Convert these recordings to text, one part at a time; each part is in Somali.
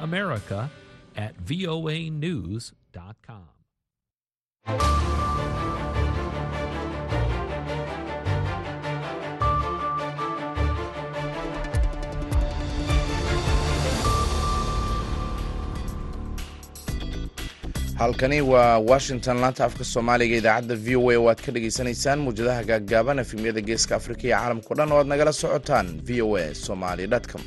America at voanews.com. halkani waa washington laanta afka soomaaliga idaacadda v o a oo aad ka dhagaysanaysaan muwjadaha gaaggaaban efemyada geeska afrika iyo caalamkao dhan oo aad nagala socotaan v o a somali com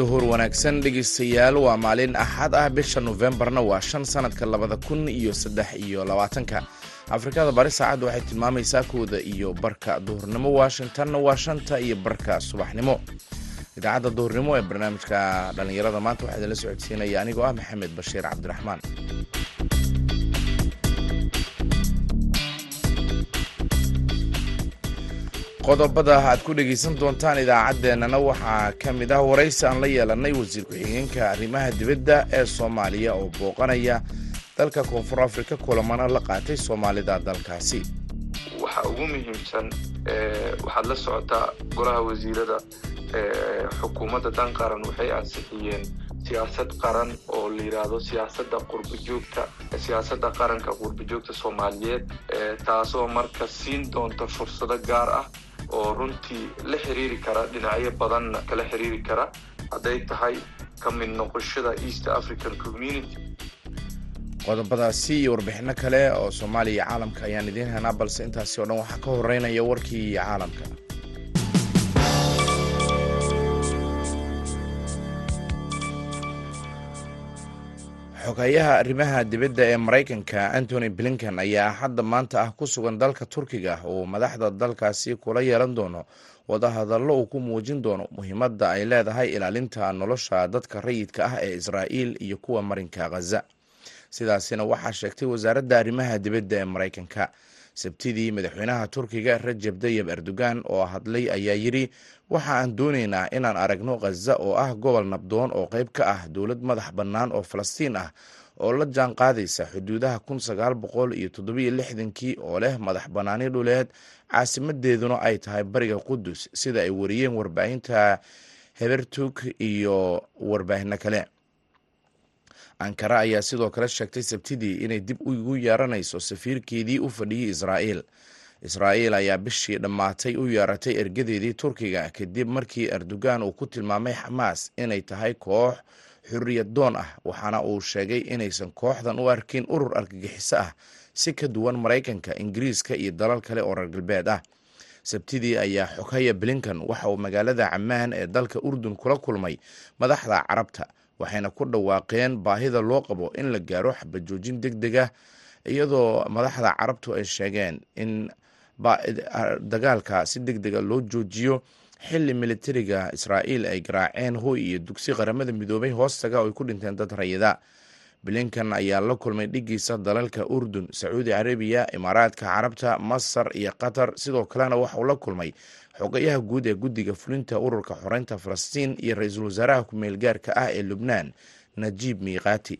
duhur wanaagsan dhegaystayaal waa maalin axad ah. Bisha nofembarna waa shan sanadka labada kun iyo saddex iyo labaatanka. Afrikada bari saacadda waxay tilmaamaysaa kooda iyo barka duhurnimo. Washingtonna waa shanta iyo barka subaxnimo. Idaacadda duhurnimo ee barnaamijka dhallinyarada maanta waxaa idinla socodsiinaya anigoo ah maxamed bashiir cabdiraxmaan qodobada aad ku dhegaysan doontaan idaacaddeenana waxaa ka mid ah waraysi aan la yeelanay wasiir ku-xigeenka arrimaha dibadda ee soomaaliya oo booqanaya dalka koonfur afrika kulamana la qaatay soomaalida dalkaasi. Waxa ugu muhiimsan waxaad la socotaa golaha wasiirada xukuumadda dan qaran waxay ansixiyeen siyaasad qaran oo la yidhaahdo siyaasadda qurbajoogta siyaasadda qaranka qurbajoogta soomaaliyeed taasoo marka siin doonta fursado gaar ah oo runtii la xiriiri kara dhinacyo badanna kala xiriiri kara. Hadday tahay ka mid noqoshada east african community. Qodobadaasi iyo warbixino kale oo soomaaliya iyo caalamka ayaan idiin henaa balse intaasi oo dhan waxaa ka horeynaya warkii caalamka xogayaha arrimaha dibadda ee maraykanka antony blinken ayaa hadda maanta ah ku sugan dalka turkiga oo madaxda dalkaasi kula yeelan doono wadahadallo uu ku muujin doono muhiimadda ay leedahay ilaalinta nolosha dadka rayidka ah ee israa'iil iyo kuwa marinka khaza sidaasina waxaa sheegtay wasaaradda arrimaha dibadda ee maraykanka sabtidii madaxweynaha turkiga rajab dayab erdogan oo hadlay ayaa yidhi waxa aan doonaynaa inaan aragno khaza oo ah gobol nabdoon oo qayb ka ah dowlad madax bannaan oo falastiin ah oo la jaan qaadaysa xuduudaha kun sagaal iyo toddobiyo oo leh madax bannaani dhuleed. Caasimadeeduna ay tahay bariga qudus sida ay wariyeen warbaahinta hebertug iyo warbaahino kale ankara ayaa sidoo kale sheegtay sabtidii inay dib ugu yeeranayso safiirkeedii u fadhiyey israa'iil. Israa'iil ayaa bishii dhammaatay u yeeratay ergadeedii turkiga kadib markii erdogan uu ku tilmaamay xamaas inay tahay koox xurriyad doon ah waxaana uu sheegay inaysan kooxdan u arkin urur argagixiso ah si ka duwan maraykanka ingiriiska iyo dalal kale oo reer galbeed ah. Sabtidii ayaa xoghaya blinkan waxa uu magaalada camaan ee dalka urdun kula kulmay madaxda carabta waxayna ku dhawaaqeen baahida loo qabo in la gaaro xabajoojin deg deg ah iyadoo madaxda carabtu ay sheegeen in dagaalka si deg dega loo joojiyo. Xili militariga israa'iil ay garaaceen hooy iyo dugsi qaramada midoobay hoostaga oo ay ku dhinteen dad rayida. Blinkan ayaa la kulmay dhigiisa dalalka urdun sacuudi carabiya imaaraadka carabta masar iyo qatar. Sidoo kalena waxauu la kulmay xogayaha guud ee guddiga fulinta ururka xoreynta falastiin iyo ra'iisul wasaaraha ku-meel gaarka ah ee lubnaan najiib miiqaati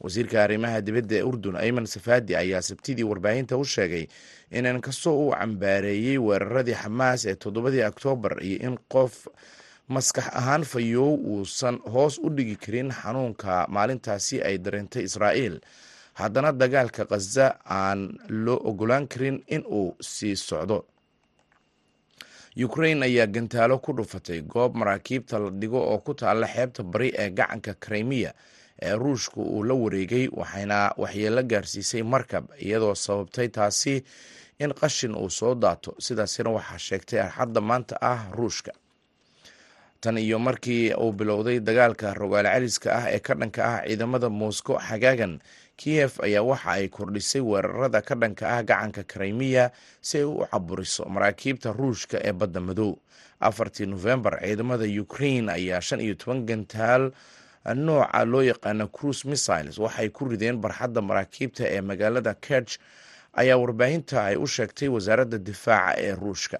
wasiirka arrimaha dibadda ee urdun ayman safaadi ayaa sabtidii warbaahinta u sheegay in inkastoo uu cambaareeyey weeraradii xamaas ee toddobadii oktoobar iyo in qof maskax ahaan fayoow uusan hoos u dhigi karin xanuunka maalintaasi ay dareentay israa'iil. Haddana dagaalka khaza aan loo ogolaan karin in uu sii socdo ukrain ayaa gantaalo ku dhufatay goob maraakiibta la dhigo oo ku taalla xeebta bari ee gacanka krimiya ee ruushka uu la wareegay waxayna waxyeelo gaarsiisay markab iyadoo sababtay taasi in qashin uu soo daato. Sidaasina waxaa sheegtay axadda maanta ah ruushka. Tan iyo markii uu bilowday dagaalka rogaal celiska ah ee ka dhanka ah ciidamada moscow xagaagan kiyef ayaa waxa ay kordhisay weerarada ka dhanka ah gacanka krimiya si ay u caburiso maraakiibta ruushka ee badda madow. Afartii nofembar ciidamada ukrain ayaa shan iyo toban gantaal nooca loo yaqaano cruise missiles waxay ku rideen barxadda maraakiibta ee magaalada kerch. Ayaa warbaahinta ay u sheegtay wasaaradda difaaca ee ruushka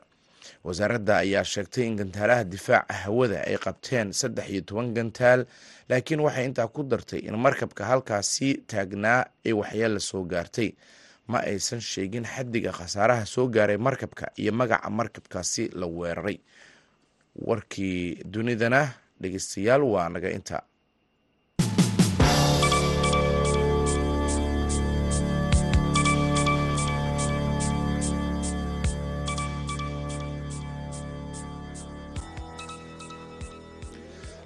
wasaaradda ayaa sheegtay in gantaalaha difaaca hawada ay qabteen saddex iyo toban gantaal laakiin waxay intaa ku dartay in markabka halkaasi taagnaa ay waxyeella soo gaartay. Ma aysan sheegin xaddiga khasaaraha soo gaaray markabka iyo magaca markabkaasi la weeraray. Warkii dunidana dhegeystayaal waa naga inta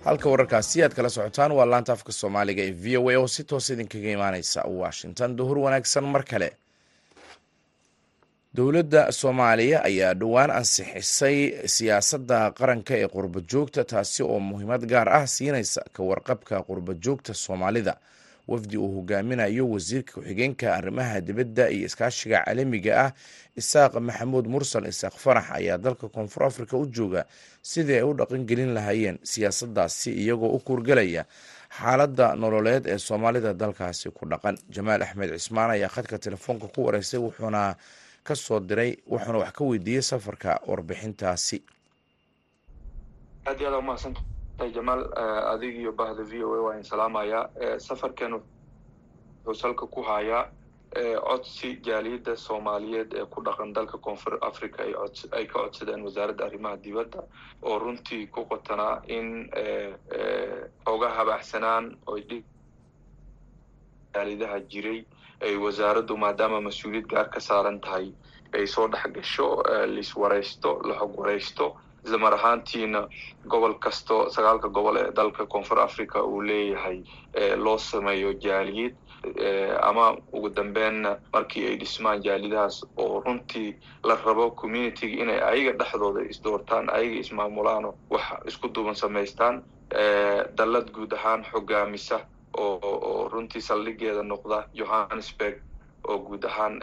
halka wararkaasi aad kala socotaan waa laanta afka soomaaliga ee v o a oo si toos idinkaga imaaneysa washington. Duhur wanaagsan mar kale. Dowladda soomaaliya ayaa dhowaan ansixisay siyaasadda qaranka ee qurba joogta taasi oo muhiimad gaar ah siinaysa ka warqabka qurba joogta soomaalida wafdi uu hogaaminayo wasiirka ku-xigeenka arrimaha dibadda iyo iskaashiga caalamiga ah isaaq maxamuud mursal isaaq farax ayaa dalka koonfur africa u jooga sidii ay u dhaqangelin lahaayeen siyaasaddaasi iyagoo u kuurgelaya xaaladda nololeed ee soomaalida dalkaasi ku dhaqan. Jamaal axmed cismaan ayaa khadka telefoonka ku wareysay wuxuuna ka soo diray wuxuuna wax ka weydiiyey safarka warbixintaasi jamaal adig iyo bahda v o a waa in salaamayaa safarkan wuxuu salka ku hayaa codsi jaaliyadda soomaaliyeed ee ku dhaqan dalka koonfur africa ay ka codsadeen wasaaradda arrimaha dibadda oo runtii ku qotanaa in xooga habaxsanaan oy jaalidaha jiray ay wasaaraddu maadaama mas'uuliyad gaar ka saaran tahay. Ay soo dhex gasho laiswaraysto la xog waraysto isla mar ahaantiina gobol kasto sagaalka gobol ee dalka koonfur africa uu leeyahay loo sameeyo jaaliyad ama ugu dambeenna markii ay dhismaan jaalidahaas oo runtii la rabo communitiga inay ayaga dhexdooda isdoortaan ayaga ismaamulaano wax isku duuban samaystaan dallad guud ahaan xogaamisa oo runtii saldhigeeda noqda johannesburg oo guud ahaan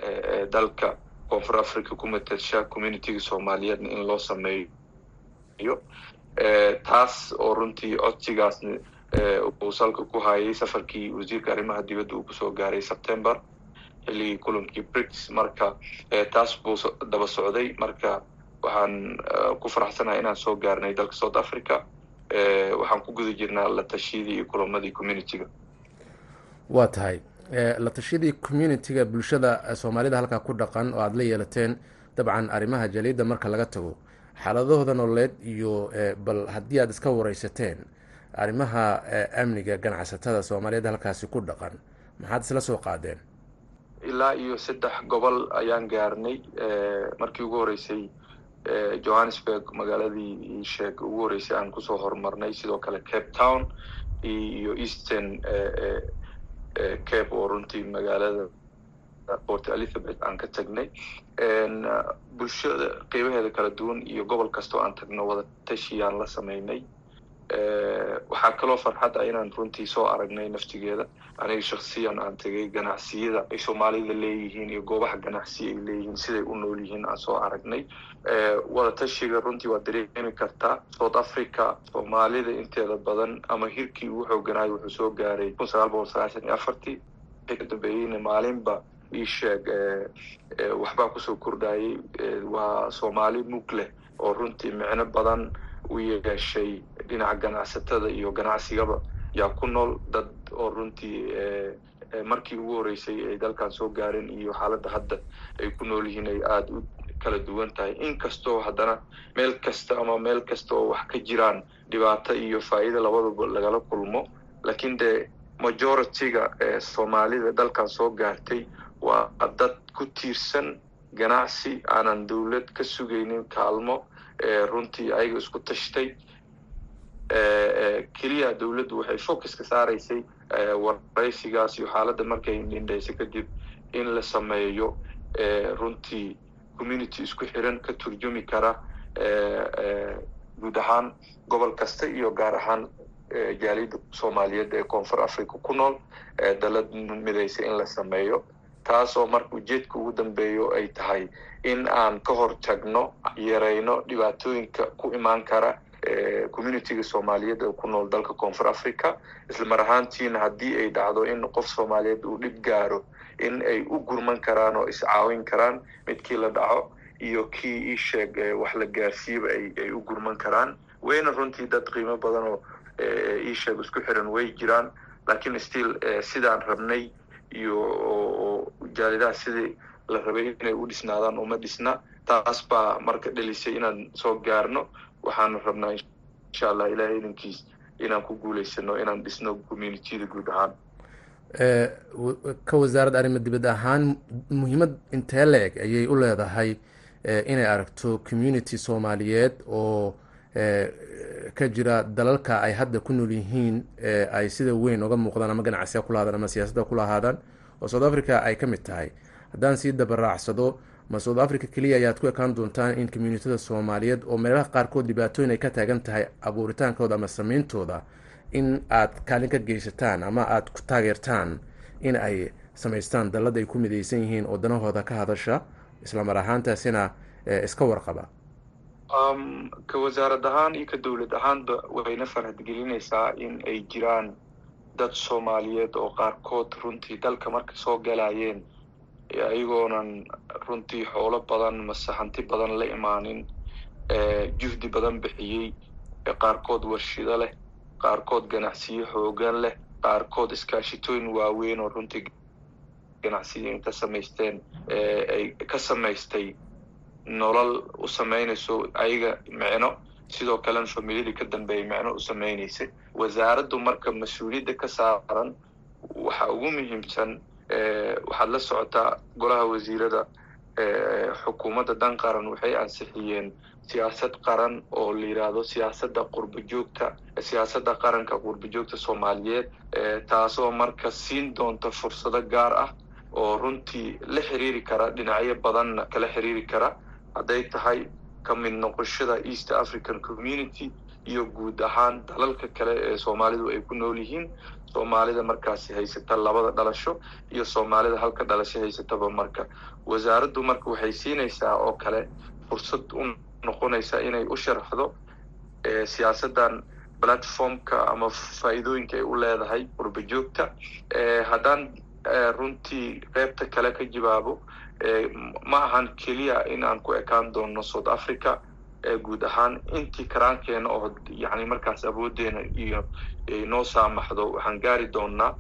dalka koonfur africa ku matesha communitiga soomaaliyeedna in loo sameeyo taas oo runtii codsigaasna uu salka ku hayay safarkii wasiirka arrimaha dibadda uu ku soo gaaray september xilligii kulankii brics. Marka taas buu daba socday. Marka waxaan ku faraxsanahay inaan soo gaarnay dalka south africa. Waxaan ku guda jirnaa la tashiyadii iyo kulamadii communitiga waa tahay. La tashiyadii communitiga bulshada soomaalida halkaa ku dhaqan oo aada la yeelateen dabcan arrimaha jaaliyadda marka laga tago xaaladahooda nololeed iyo bal haddii aad iska wareysateen arrimaha amniga ganacsatada soomaaliyeed halkaasi ku dhaqan maxaad isla soo qaadeen? Ilaa iyo saddex gobol ayaan gaarnay markii ugu horeysay johannesburg magaaladii sheeg ugu horeysay aan ku soo horumarnay sidoo kale cape town iyo eastern cape oo runtii magaalada port elizabeth aan ka tagnay. Bulshada qeybaheeda kala duwan iyo gobol kastoo aan tagno wada tashiyaan la sameynay waxaa kaloo farxad ah inaan runtii soo aragnay naftigeeda. Aniga shaksiyan aan tegay ganacsiyada ay soomaalida leeyihiin iyo goobaha ganacsi ay leeyihiin siday u nool yihiin aan soo aragnay. Wada tashiga runtii waa dareemi kartaa south africa soomaalida inteeda badan ama hirkii ugu xooganayo wuxuu soo gaaray kun sagaal boqol sagaashan iyo afartii. Ka dambeeyeyna maalinba ii sheeg waxbaa ku soo kordhayay waa soomaali mug leh oo runtii micno badan u yeeshay dhinaca ganacsatada iyo ganacsigaba. Yaa ku nool dad oo runtii markii ugu horeysay ay dalkan soo gaareen iyo xaaladda hadda ay ku nool yihiin ay aada u kala duwan tahay. Inkastoo haddana meel kasta ama meel kasta oo wax ka jiraan dhibaato iyo faa'iida labadaba lagala kulmo. Laakiin dee majority-ga soomaalida dalkan soo gaartay waa dad ku tiirsan ganacsi aanan dowlad ka sugaynin kaalmo runtii ayaga isku tashtay. Keliya dowladdu waxay focuska saaraysay waraysigaas iyo xaaladda markay dhindhaysa kadib in la sameeyo runtii community isku xiran ka turjumi kara guud ahaan gobol kasta iyo gaar ahaan jaaliyadda soomaaliyeed ee koonfur africa ku nool dalad midaysa in la sameeyo taasoo marka ujeedka ugu dambeeyo ay tahay in aan ka hor tagno yarayno dhibaatooyinka ku imaan kara communitiga soomaaliyeed ee ku nool dalka koonfur africa isla mar ahaantiina haddii ay dhacdo in qof soomaaliyeed uu dhib gaaro in ay u gurman karaan oo iscaawin karaan midkii la dhaco iyo kii ii sheeg wax la gaarsiiyaba ay u gurman karaan. Wayna runtii dad qiimo badan oo ii sheeg isku xiran way jiraan laakiin still sidaan rabnay iyo jaalidaha sidii la rabay inay u dhisnaadaan uma dhisna taas baa marka dhelisay inaan soo gaarno waxaanu rabnaa insha allah ilahay idankiis inaan ku guulaysano inaan dhisno communitida guud ahaan ka wasaaradda arrimo dibad ahaan muhiimad intee la-eg ayay u leedahay inay aragto community soomaaliyeed oo ka jira dalalka ay hadda ku nool yihiin ay sida weyn oga muuqdaan ama ganacsiga kula hadaan ama siyaasadda kula ahaadaan oo south africa ay ka mid tahay. Haddaan sii dabaraacsado ma south africa keliya ayaad ku ekaan doontaan in communityada soomaaliyeed oo meelaha qaarkood dhibaatooyin ay ka taagan tahay abuuritaankooda ama sameyntooda in aad kaalin ka geysataan ama aad ku taageertaan in ay samaystaan dallada ay ku midaysan yihiin oo danahooda ka hadasha islamar ahaantaasina iska warqaba ka wasaarad ahaan iyo ka dowlad ahaanba wayna farhadgelinaysaa in ay jiraan dad soomaaliyeed oo qaarkood runtii dalka marka soo galayeen. Ayagoonan runtii xoolo badan mase hanti badan la imaanin. Juhdi badan bixiyey. Qaarkood warshido leh qaarkood ganacsiyo xoogan leh qaarkood iskaashitooyin waaweyn oo runtii ganacsiyo inta samaysteen ay ka samaystay nolol u samaynayso ayaga micno. Sidoo kalena familiyadii ka dambeeyay micno u samaynaysay wasaaraddu marka mas'uuliyadda ka saaran waxa ugu muhiimsan waxaad la socotaa golaha wasiirada xukuumadda dan qaran waxay ansixiyeen siyaasad qaran oo la yidhaahdo siyaasadda qurba joogta siyaasadda qaranka qurba joogta soomaaliyeed taasoo marka siin doonta fursado gaar ah oo runtii la xiriiri kara dhinacyo badanna kala xiriiri kara hadday tahay ka mid noqoshada east african community iyo guud ahaan dalalka kale ee soomaalidu ay ku nool yihiin. Soomaalida markaasi haysata labada dhalasho iyo soomaalida halka dhalasho haysataba marka. Wasaaraddu marka waxay siinaysaa oo kale fursad u noqonaysa inay u sharaxdo siyaasaddan platformka ama faa'iidooyinka ay u leedahay qurba joogta haddaan runtii qeybta kale ka jawaabo ma ahan keliya in aan ku ekaan doono south africa guud ahaan intii karaankeena oo yani markaas awooddeena iyo noo saamaxdo waxaan gaari doonaa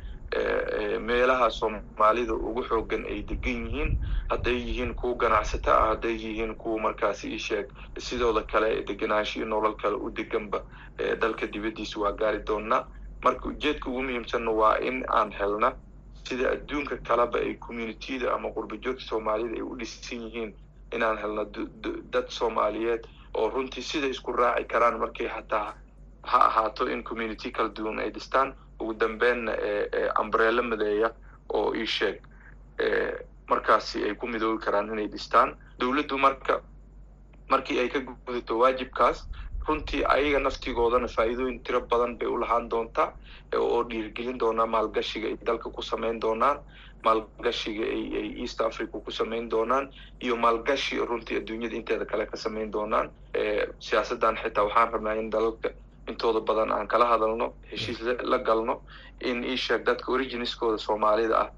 meelaha soomaalida ugu xoogan ay degan yihiin hadday yihiin kuwa ganacsato ah hadday yihiin kuwa markaasi isheeg sidooda kale deganaansho iyo nolol kale u deganba dalka dibaddiisa waa gaari doonaa. Marka ujeedka ugu muhiimsanna waa in aan helna sida adduunka kaleba ay communitida ama qurba joogta soomaalida ay u dhisan yihiin inaan helno dad soomaaliyeed oo runtii sida isku raaci karaan markay xataa ha ahaato in community kala duwan ay dhistaan. Ugu dambeenna ambrello madeeya oo ii sheeg markaasi ay ku midoobi karaan inay dhistaan. Dowladdu marka markii ay ka gudato waajibkaas runtii ayaga naftigoodana faa'iidooyin tiro badan bay u lahaan doontaa oo dhiirgelin doonaa maalgashiga ay dalka ku samayn doonaan maalgashiga ay east africa ku samayn doonaan iyo maalgashi runtii adduunyada inteeda kale ka samayn doonaan. Siyaasaddan xitaa waxaan rabnaa in dalalka intooda badan aan kala hadalno heshiis la galno in isheeg dadka originskooda soomaalida ah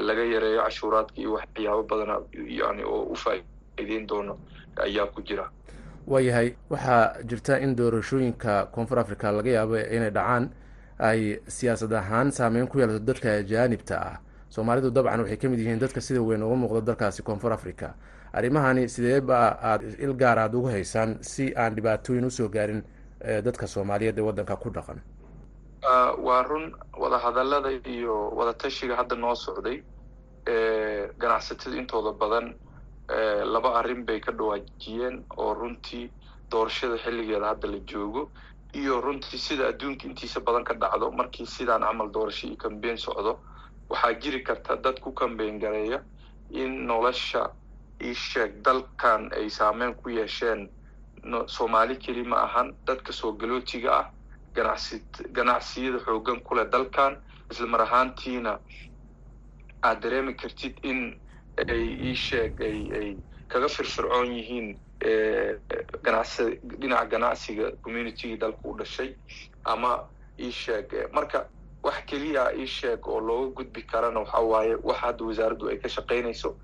laga yareeyo cashuuraadka iyo waxyaabo badana yani oo u faa'iideyn doono ayaa ku jira waayahay waxaa jirta in doorashooyinka koonfur africa laga yaabo inay dhacaan ay siyaasad ahaan saameyn ku yeelato dadka ajaanibta ah. Soomaalidu dabcan waxay ka mid yihiin dadka sida weyn uga muuqda dalkaasi koonfur africa arrimahani sideeba aada il gaar aada ugu haysaan si aan dhibaatooyin u soo gaarin dadka soomaaliyeed ee waddanka ku dhaqan? Waa run wadahadallada iyo wadatashiga hadda noo socday ganacsatada intooda badan laba arrin bay ka dhawaajiyeen oo runtii doorashada xilligeeda hadda la joogo iyo runtii sida adduunka intiisa badan ka dhacdo markii sidaan camal doorasho iyo kambeyn socdo waxaa jiri karta dad ku kambeyn gareeya in nolosha isheeg dalkan ay saameyn ku yeesheen. Soomaali keli ma ahan dadka soo galootiga ah ganacsi ganacsiyada xoogan kuleh dalkan isla mar ahaantiina aad dareemi kartid in ay isheeg ay ay kaga firfircoon yihiin ganacsi dhinaca ganacsiga communitygii dalka u dhashay ama isheeg marka wax keliya isheeg oo looga gudbi karana waxa waaye wax hadda wasaaraddu ay ka shaqaynayso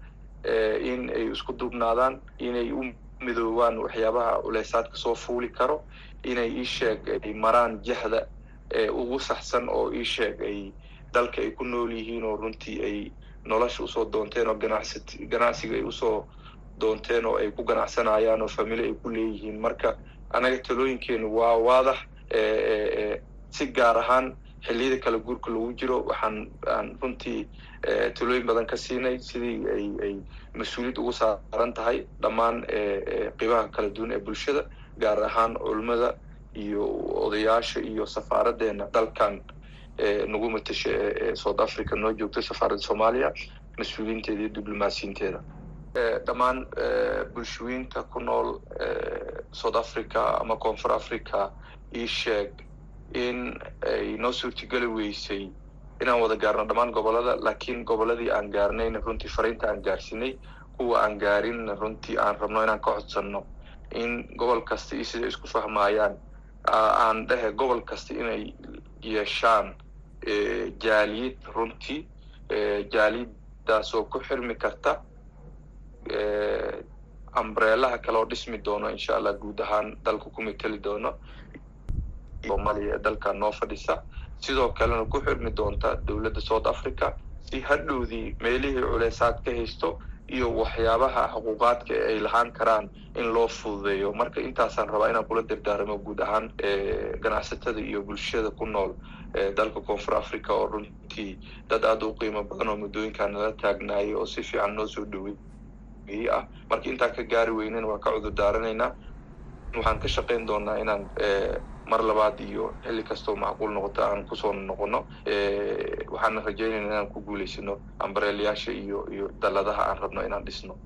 in ay isku dubnaadaan inay u midoobaan waxyaabaha culeysaadka soo fuuli karo inay ii sheeg ay maraan jahda ugu saxsan oo ii sheeg ay dalka ay ku nool yihiin oo runtii ay nolosha u soo doonteen oo ganacsat ganacsiga ay u soo doonteen oo ay ku ganacsanayaan oo famili ay ku leeyihiin. Marka anaga talooyinkeenu waa waadax si gaar ahaan xilliyada kala guurka lagu jiro waxaan aan runtii talooyin badan ka siinay sidii ay ay mas'uuliyad ugu saaran tahay dhammaan qiibaha kala duwan ee bulshada gaar ahaan culimmada iyo odayaasha iyo safaaraddeena dalkan nagu matasha ee south africa noo joogta safaaradda soomaaliya mas'uuliyiinteeda iyo diblomaasiyiinteeda dhammaan bulshooyinka ku nool south africa ama koonfur africa ii sheeg in ay noo suurtageli weysay inaan wada gaarno dhammaan gobollada laakiin goboladii aan gaarnayna runtii fariinta aan gaarsinay kuwa aan gaarinna runtii aan rabno inaan ka codsanno in gobol kasta iyo siday isku fahmaayaan aan dhehe gobol kasta inay yeeshaan jaaliyad runtii jaaliyadaas oo ku xirmi karta ambreelaha kale oo dhismi doono insha allah guud ahaan dalka ku mateli doono. Soomaaliya ee dalkan noo fadhisa. Sidoo kalena ku xirmi doonta dowladda south africa si hadhowdii meelihii culeysaad ka haysto iyo waxyaabaha xuquuqaadka ay lahaan karaan in loo fududeeyo. Marka intaasaan rabaa inaan kula dardaaramo guud ahaan ganacsatada iyo bulshada ku nool dalka koonfur africa oo runtii dad aada u qiimo badan oo muddooyinkaa nala taagnaayay oo si fiican noo soo dhowey ah. Marka intaan ka gaari weynena waan ka cudur daaranaynaa. Waxaan ka shaqayn doonaa inaan mar labaad iyo xilli kastoo macquul noqoto aan ku soo noqono. Waxaana rajaynayna inaan ku guulaysano ambareelayaasha iyo iyo dalladaha aan rabno inaan dhisno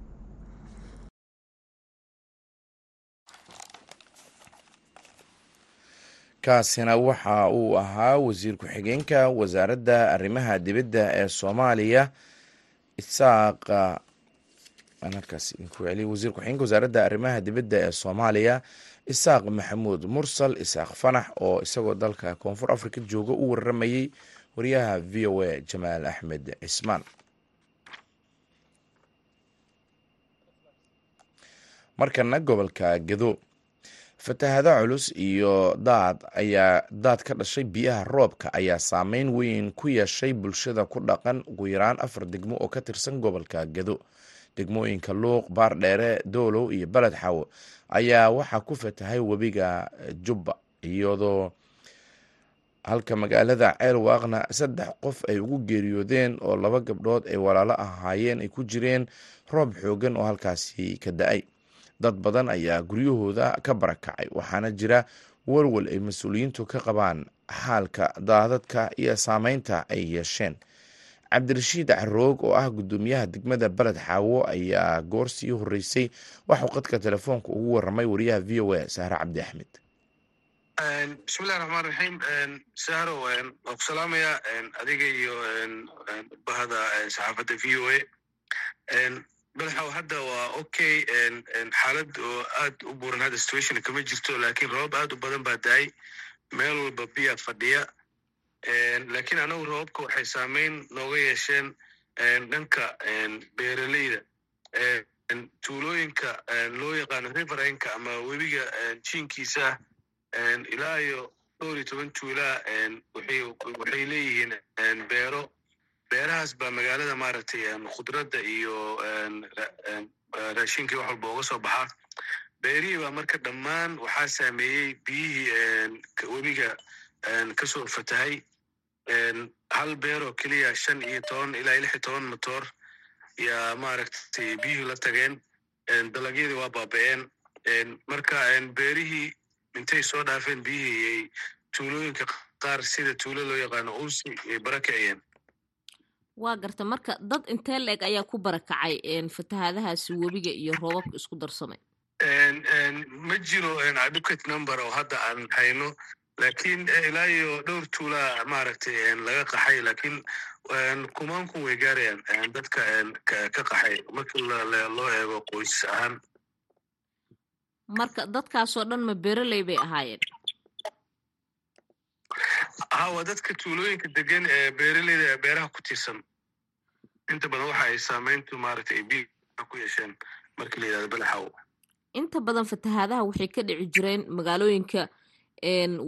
kaasina waxa uu ahaa wasiir ku-xigeenka wasaaradda arrimaha dibadda ee soomaaliya isaaq wasiir ku-xigeenka wasaaradda arrimaha dibadda ee soomaaliya isaaq maxamuud mursal isaaq fanax oo isagoo dalka koonfur africa jooga u waramayey wariyaha v o a jamaal axmed cismaan markana gobolka gedo fatahado culus iyo daad ayaa daad ka dhashay biyaha roobka ayaa saameyn weyn ku yeeshay bulshada ku dhaqan ugu yaraan afar degmo oo ka tirsan gobolka gedo. Degmooyinka luuq baardheere doolow iyo beled xawo ayaa waxaa ku fatahay webiga jubba iyadoo halka magaalada ceelwaaqna saddex qof ay ugu geeriyoodeen oo laba gabdhood ay walaalo ahaayeen ay ku jireen roob xoogan oo halkaasi ka da'ay dad badan ayaa guryahooda ka barakacay waxaana jira walwal ay mas'uuliyiintu ka qabaan xaalka daadadka iyo saameynta ay yeesheen. Cabdirashiid caroog oo ah guddoomiyaha degmada beled xaawo ayaa goor sii horeysay waxuu qadka telefoonka ugu waramay wariyaha v o a sahre cabdi axmed. Bismillahi raxmaan raxiim sahro waan ku salaamayaa. Adiga iyo bahda saxaafadda v o a belxaw hadda waa okay xaalad oo aad u buuran hadda situation kama jirto laakiin roobab aad u badan baa daay. Meel walba biya fadhiya. Lakiin anagu roobabka waxay saameyn nooga yeesheen dhanka beeraleyda. Tuulooyinka loo yaqaano riverenka ama webiga jiinkiisa ilaa iyo dhowr iyo toban tuulaa waxay leeyihiin beero beerahaas baa magaalada maaragtay khudradda iyo raashinkii wax walba uga soo baxa. Beerihii baa marka dhammaan waxaa saameeyey biyihii webiga ka soo fatahay hal beeroo keliya shan iyo toban ilaa lix iyo toban motoor yaa maaragtay biyihii la tageen. Dalagyadii waa baaba-een. Marka beerihii intay soo dhaafeen biyihii ay tuulooyinka qaar sida tuulo loo yaqaano unsi ay barakiciyeen waa garta marka dad intee la-eg ayaa ku barakacay fatahaadahaasi webiga iyo roobabka isku darsamay? Ma jiro aducate number oo hadda aan hayno lakiin ilaa iyo dhowr tuulaa maaragtay laga qaxay lakiin kumankun way gaarayaan dadka ka qaxay. Markii loo eego qoys ahaan. Marka dadkaasoo dhan ma bereley bay ahaayeen hawa dadka tuulooyinka degan ee beeraleyda beeraha ku tiirsan. Inta badan waxa ay saameyntu maaragtay ay biyi ku yeesheen markii la yidhahdo balaxaw. Inta badan fatahaadaha waxay ka dhici jireen magaalooyinka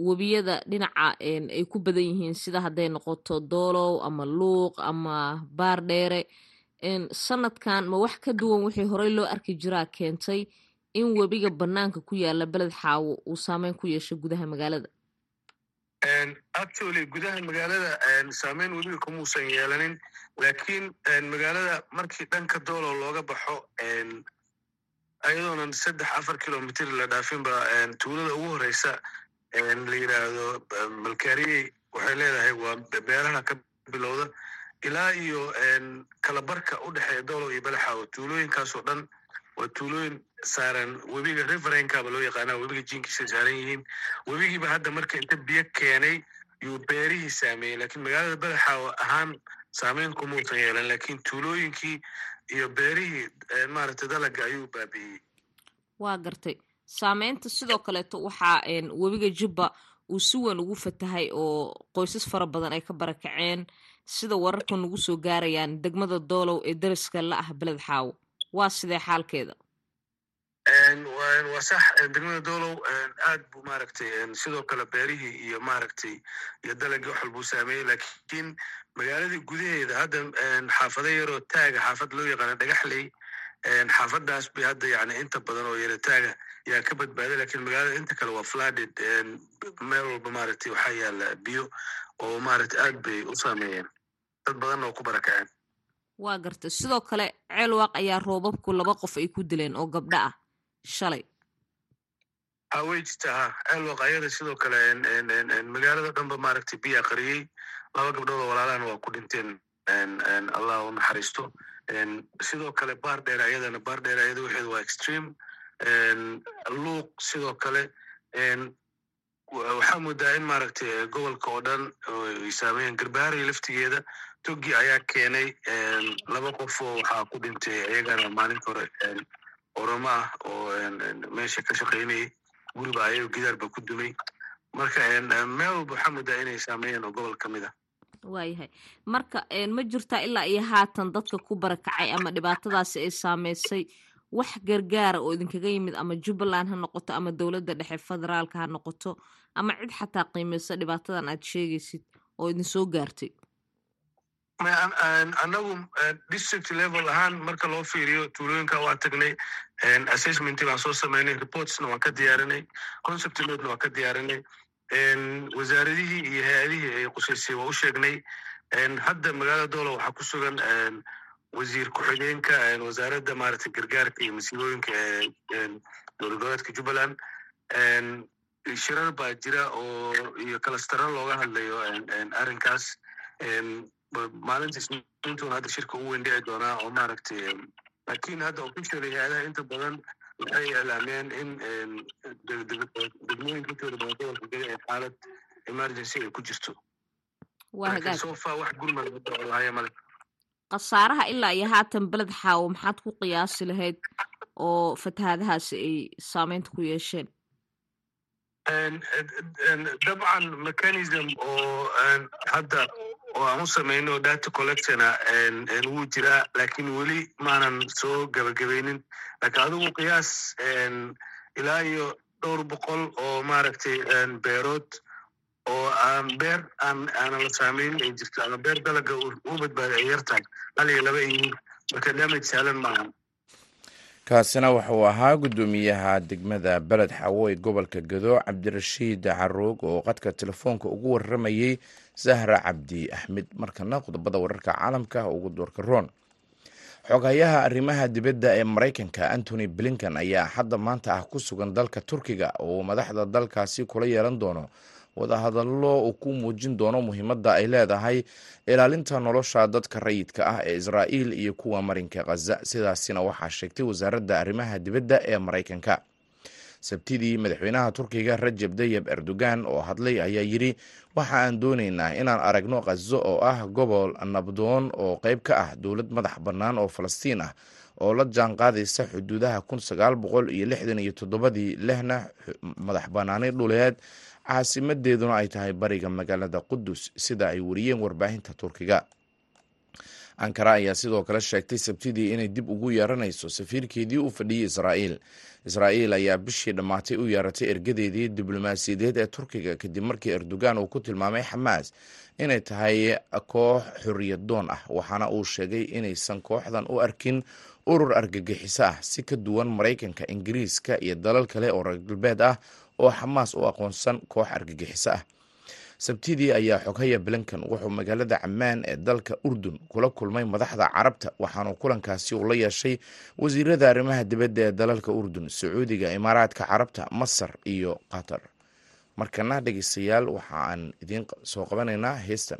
webiyada dhinaca ay ku badan yihiin sida hadday noqoto doolow ama luuq ama baardheere sanadkan ma wax ka duwan wixii horey loo arki jiraa keentay in webiga banaanka ku yaalla beled xaawo uu saameyn ku yeesho gudaha magaalada actually gudaha magaalada saameyn webiga kumuusan yeelanin laakiin magaalada markii dhanka doolow looga baxo ayadoonan saddex afar kilomitr la dhaafinba tuulada ugu horeysa la yidhaahdo malkaariyey waxay leedahay waa beeraha ka bilowda ilaa iyo kalabarka u dhexeeya doolow iyo balaxaawo tuulooyinkaasoo dhan waa tuulooyin saaran. Webiga riverenkaaba loo yaqaana webiga jinkiisa saaran yihiin. Webigiiba hadda marka inta biyo keenay yuu beerihii saameeyey lakiin magaalada balaxaawo ahaan saameyn kumuusan yeelan lakiin tuulooyinkii iyo beerihii maaragtay dalaga ayuu baabi'iyey. Waa gartay. Saameynta sidoo kaleeto waxaa webiga jubba uu si weyn ugu fatahay oo qoysas fara badan ay ka barakaceen sida wararka nagu soo gaarayaan degmada doolow ee dariska la ah beled waa sidee xaalkeeda waa sax degmada doolow aad buu maaragtay sidoo kale beerihii iyo maaragtay iyo dalagii wax walbuu saameeyey lakiin magaaladii gudaheeda hadda xaafado yaroo taaga xaafad loo yaqaano dhagaxley xaafadaas bay hadda yani inta badan oo yara taaga yaa ka badbaaday lakiin magaalada inta kale waa flooded meel walba maaragtay waxaa yaalla biyo oo maaragtay aad bay u saameeyeen. Dad badanna oo ku barakaceen waa gartay. Sidoo kale ceelwaaq ayaa roobabku laba qof ay ku dileen oo gabdho ah. Shalay. Ha way jirta ha. Ceelwaaq ayada sidoo kale magaalada dhanba maaragtay biyaa qariyey. Laba gabdhood oo walaalahana waa ku dhinteen allah u naxariisto. Sidoo kale baar dheer ayadana baar dheer ayada waxeedu waa extreme. Luuq sidoo kale waxaa moodaa in maaragtay gobolka oo dhan ay saameeyeen laftigeeda togi ayaa keenay laba qof oo waxaa ku dhintay ayagana maalinta hore oramo ah oo meesha ka shaqaynayay guriba ayago gidaar ba ku dumay. Marka meel walba waxaa moodaa inay saameeyeen oo gobol ka mid a waayahay marka ma jirtaa ilaa iyo haatan dadka ku barakacay ama dhibaatadaasi ay saameysay wax gargaara oo idinkaga yimid ama jubbaland ha noqoto ama dowladda dhexe federaalka ha noqoto ama cid xataa qiimeysa dhibaatadan aad sheegaysid oo idin soo gaartay anagu district level ahaan marka loo fiiriyo tuulooyinka waa tagnay assessment baan soo sameynay reportsna waan ka diyaarinay concept note waan ka diyaarinay wasaaradihii iyo hay'adihii ay qusaysay waa u sheegnay hadda magaalada doola waxaa ku sugan wasiir ku-xigeenka wasaaradda maaragtay gargaarka iyo masiibooyinka dowlad goboleedka jubbaland shirar baa jira oo iyo kalastaro looga hadlayo arrinkaas maalinta isniintuun hadda shirka ugu weyn dhici doonaa oo maaragtay lakiin hadda officially hay'adaha inta badan waxay iclaameen in degmooyinka intooda badan gobolka geli ee xaalad emergency ay ku jirto sofa wax gurmad lahaya male khasaaraha ilaa iyo haatan beled xaawo maxaad ku qiyaasi lahayd oo fatahaadahaasi ay saameynta ku yeesheen dabcan mechanism oo hadda oo aan u samayno data collectiona wuu jiraa lakiin weli maanan soo gabagabaynin lakiin adigu qiyaas ilaa iyo dhowr boqol oo maaragtay beerood oo aan beer aan la saameynin ay jirto ama beer dalaga u badbaaday ay yartahay hal iyo laba yihiin marka damage saalan maaha kaasina wuxuu ahaa guddoomiyaha degmada beled xawo ee gobolka gado cabdirashiid caruug oo qadka telefoonka ugu waramayey zahra cabdi axmed markana qodobada wararka caalamka ugu doorka roon. Xogayaha arrimaha dibadda ee maraykanka antony blinkan ayaa hadda maanta ah ku sugan dalka turkiga oo madaxda dalkaasi kula yeelan doono. Wadahadallo uu ku muujin doono muhiimadda ay leedahay ilaalinta nolosha dadka rayidka ah ee israa'iil iyo kuwa marinka khaza sidaasina waxaa sheegtay wasaaradda arrimaha dibadda ee maraykanka sabtidii madaxweynaha turkiga rajab dayeb erdogan oo hadlay ayaa yidhi waxa aan doonaynaa inaan aragno khazo oo ah gobol nabdoon oo qayb ka ah dowlad madax bannaan oo falastiin ah oo la jaan qaadaysa xuduudaha kun sagaal boqol iyo lixdan iyo toddobadii lehna madax bannaani dhuleed. Caasimadeeduna ay tahay bariga magaalada qudus sida ay wariyeen warbaahinta turkiga ankara ayaa sidoo kale sheegtay sabtidii inay dib ugu yeeranayso safiirkeedii u fadhiyey israa'iil. Israa'iil ayaa bishii dhammaatay u yeeratay ergadeedii diblomaasiyadeed ee turkiga kadib markii erdogan uu ku tilmaamay xamaas inay tahay koox xorriyad doon ah waxaana uu sheegay inaysan kooxdan u arkin urur argagixiso ah. Si ka duwan maraykanka ingiriiska iyo dalal kale oo reer galbeed ah oo xamaas u aqoonsan koox argagixiso ah sabtidii ayaa xoghaya blinkan wuxuu magaalada camaan ee dalka urdun kula kulmay madaxda carabta waxaanu kulankaasi uu la yeeshay wasiirada arrimaha dibadda ee dalalka urdun sacuudiga imaaraadka carabta masar iyo qatar. Markana dhegeystayaal waxa aan idiin soo qabanaynaa heestan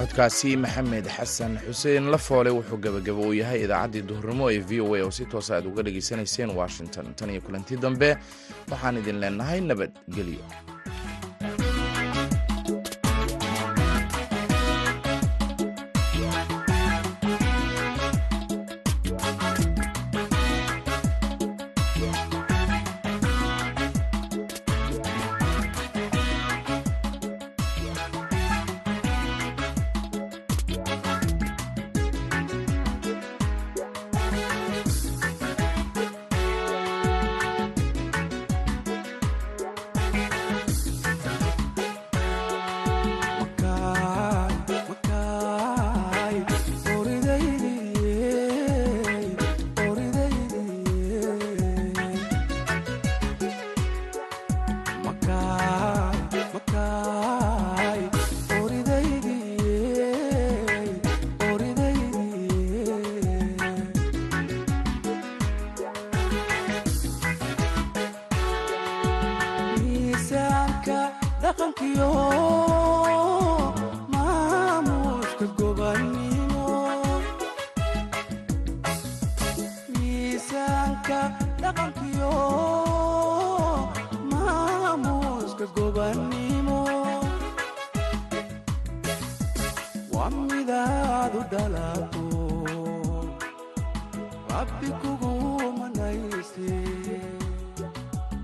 codkaasi maxamed xasan xuseen lafoole wuxuu gabagabo uu yahay idaacaddii duhurnimo ee v o a oo si toosa aad uga dhegaysanayseen washington. Tan iyo kulantii dambe waxaan idin leenahay nabadgelyo